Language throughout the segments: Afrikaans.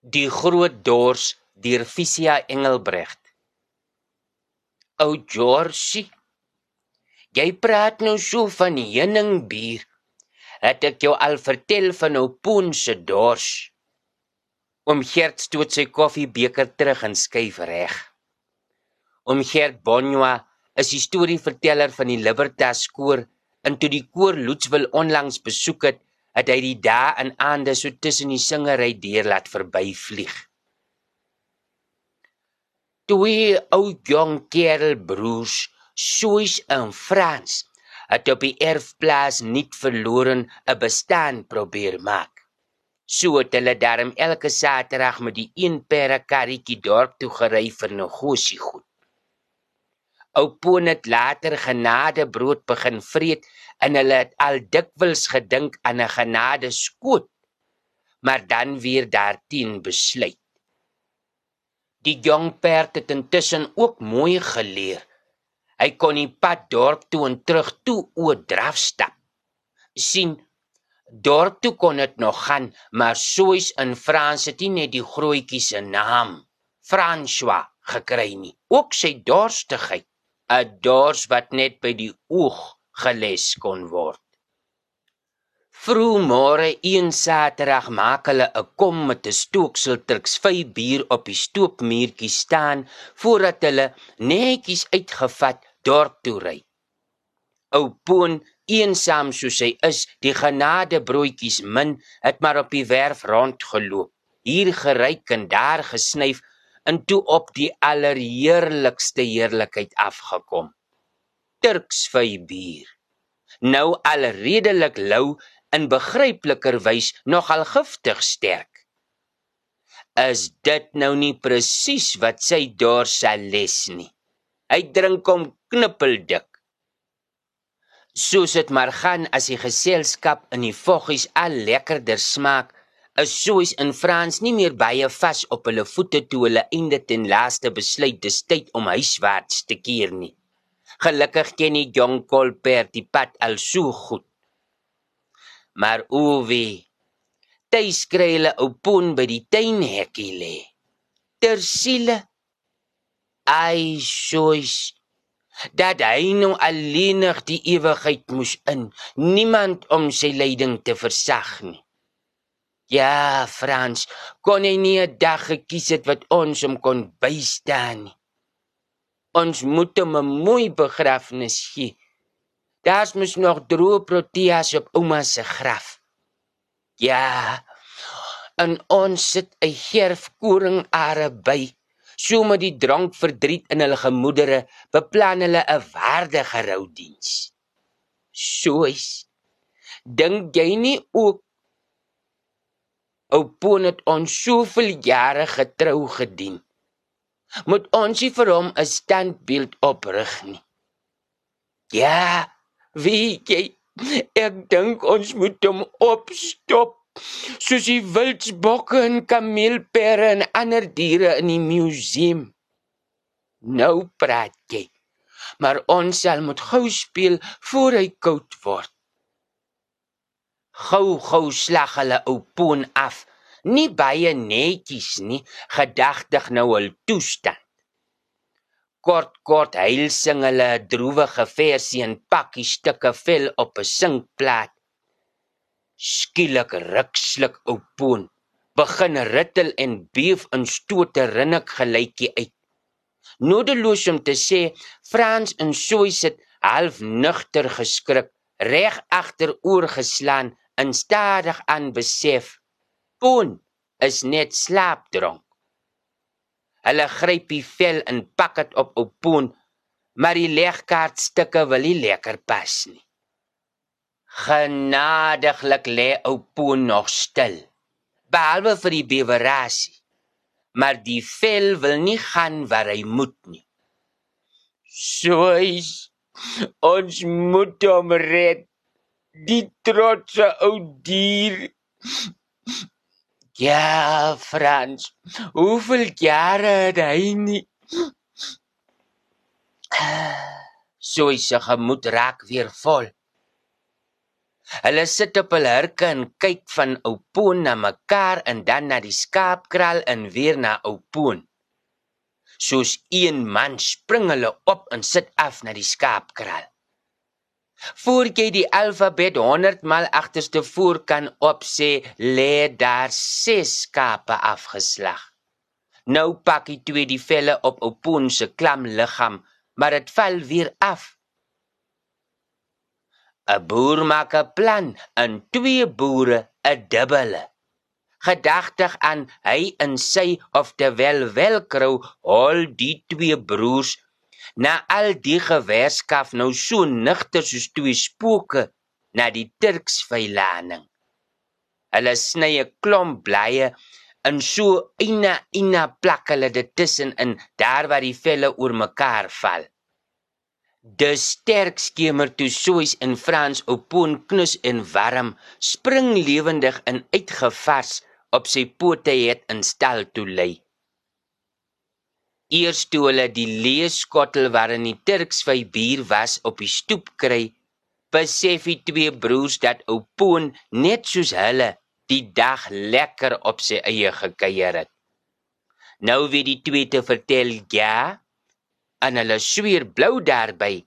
Die groot dors deur Fisia Engelbrecht. Ou Georgie, jy praat nou so van heuningbier. Het ek jou al vertel van ou Poon se dors? Oom Gert stoot sy koffiebeker terug en skuif reg. Oom Gert Bonjoa is die storieverteller van die Libertas koor en toe die koor Loetswil onlangs besoek het, het hy die dae en aande so tussen die singery deur laat verbyvlieg. Twee ou jong kerel broers, soos in Frans, het op die erfplaas nie verloren 'n bestaan probeer maak. So het hulle daarom elke Saterdag met die een perde karretjie dorp toe gery vir negosie goed. Ou Poon het later genade brood begin vreet en hulle het al dikwels gedink aan 'n genade skoot maar dan weer daarteen besluit. Die jong perd het intussen ook mooi geleer. Hy kon die pad dorp toe en terug toe oor draf stap. Sien dorp toe kon dit nog gaan maar soos in Frans het nie net die grootjie se naam François gekry nie. Ook sy dorstigheid 'n dors wat net by die oog geles kon word. Vroegmôre een Saterdag maak hulle 'n kom met 'n stooksel truks vyf bier op die stoopmuurtjie staan voordat hulle netjies uitgevat dorp toe ry. Ou Poon, eensaam soos hy is, die genade broodjies min, het maar op die werf rondgeloop, hier geryk en daar gesnyf en toe op die allerheerlikste heerlikheid afgekom. Turks vy bier. Nou al redelik lou en begrypliker wys nogal giftig sterk. Is dit nou nie presies wat sy daar sal les nie? Hy drink hom knippeldik. Soos dit maar gaan as die geselskap in die voggies al lekkerder smaak, is soos in Frans nie meer baie vas op hulle voete toe hulle einde ten laaste besluit dis tyd om huiswaarts te keer nie. Gelukkig ken die jong kolper die pad al so goed. Maar oewie, tuis kry hulle ou poen by die tuinhekkie lê. Ter siele. Ai soos dat hy nou alleenig die ewigheid moes in, niemand om sy lyding te versag nie. Ja, Frans, kon hy nie 'n dag gekies het wat ons hom kon bystaan nie. Ons moet hom 'n mooi begrafnis gee. Daar's mos nog droë proteas op ouma se graf. Ja. En ons sit 'n gerfkoring are by. So met die drank verdriet in hulle gemoedere, beplan hulle 'n waardige roudiens. Soos dink jy nie ook Ou Poon het ons soveel jare getrou gedien moet ons nie vir hom 'n standbeeld oprig nie. Ja, wie jy ek dink ons moet hom opstop soos die wildsbokke en kameelpere en ander diere in die museum. Nou praat jy. Maar ons sal moet gou speel voor hy koud word. Gou gou slag hulle ou poon af nie baie netjies nie, gedagtig nou hul toestand. Kort kort huil sing hulle 'n droewige versie en pakkie stukke vel op 'n sinkplaat. Skielik ruksluk ou poon, begin rittel en beef in stote rinnik gelykie uit. Nodeloos om te sê, Frans en Soy sit half nugter geskrik, reg agteroor geslaan en stadig aan besef Poon is net slaapdronk. Hulle gryp die vel en pak dit op op Poon, maar die legkaartstukke wil nie lekker pas nie. Genadiglik lê ou Poon nog stil, behalwe vir die bewerasie. Maar die vel wil nie gaan waar hy moet nie. Soos ons moet hom red. Die trotse ou dier Ja, Frans. Hoeveel jare het hy nie? So is sy gemoed raak weer vol. Hulle sit op hul hurke en kyk van Oupoon na mekaar en dan na die skaapkraal en weer na Oupoon. Soos een man spring hulle op en sit af na die skaapkraal. Voor jy die alfabet 100 mal agterste voor kan opsê, lê daar 6 skape afgeslag. Nou pak hy twee die velle op Oupoon se klam liggaam, maar dit val weer af. 'n Boer maak 'n plan en twee boere 'n dubbele. Gedagtig aan hy en sy of terwyl welkrou al die twee broers na al die gewerskaf nou so nigter soos twee spooke na die Turksveilaning. Hulle sny 'n klomp blye en so ina ina plak hulle dit tussen in daar waar die velle oor mekaar val. De sterk skemer toe soos in Frans op poon knus en warm, spring lewendig en uitgevars op sy pote het in stal toe lê. Eers toe hulle die leeskottel waarin die Turksvy bier was op die stoep kry, besef die twee broers dat ou poon net soos hulle die dag lekker op sy eie gekuier het. Nou weet die twee te vertel ja, en hulle sweer blou daarby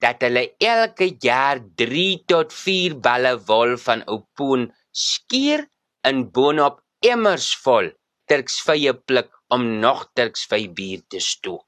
dat hulle elke jaar 3 tot 4 balle wol van Oupoon skeer in boonop emmers vol Turksvye pluk om nog Turksvy bier te stook.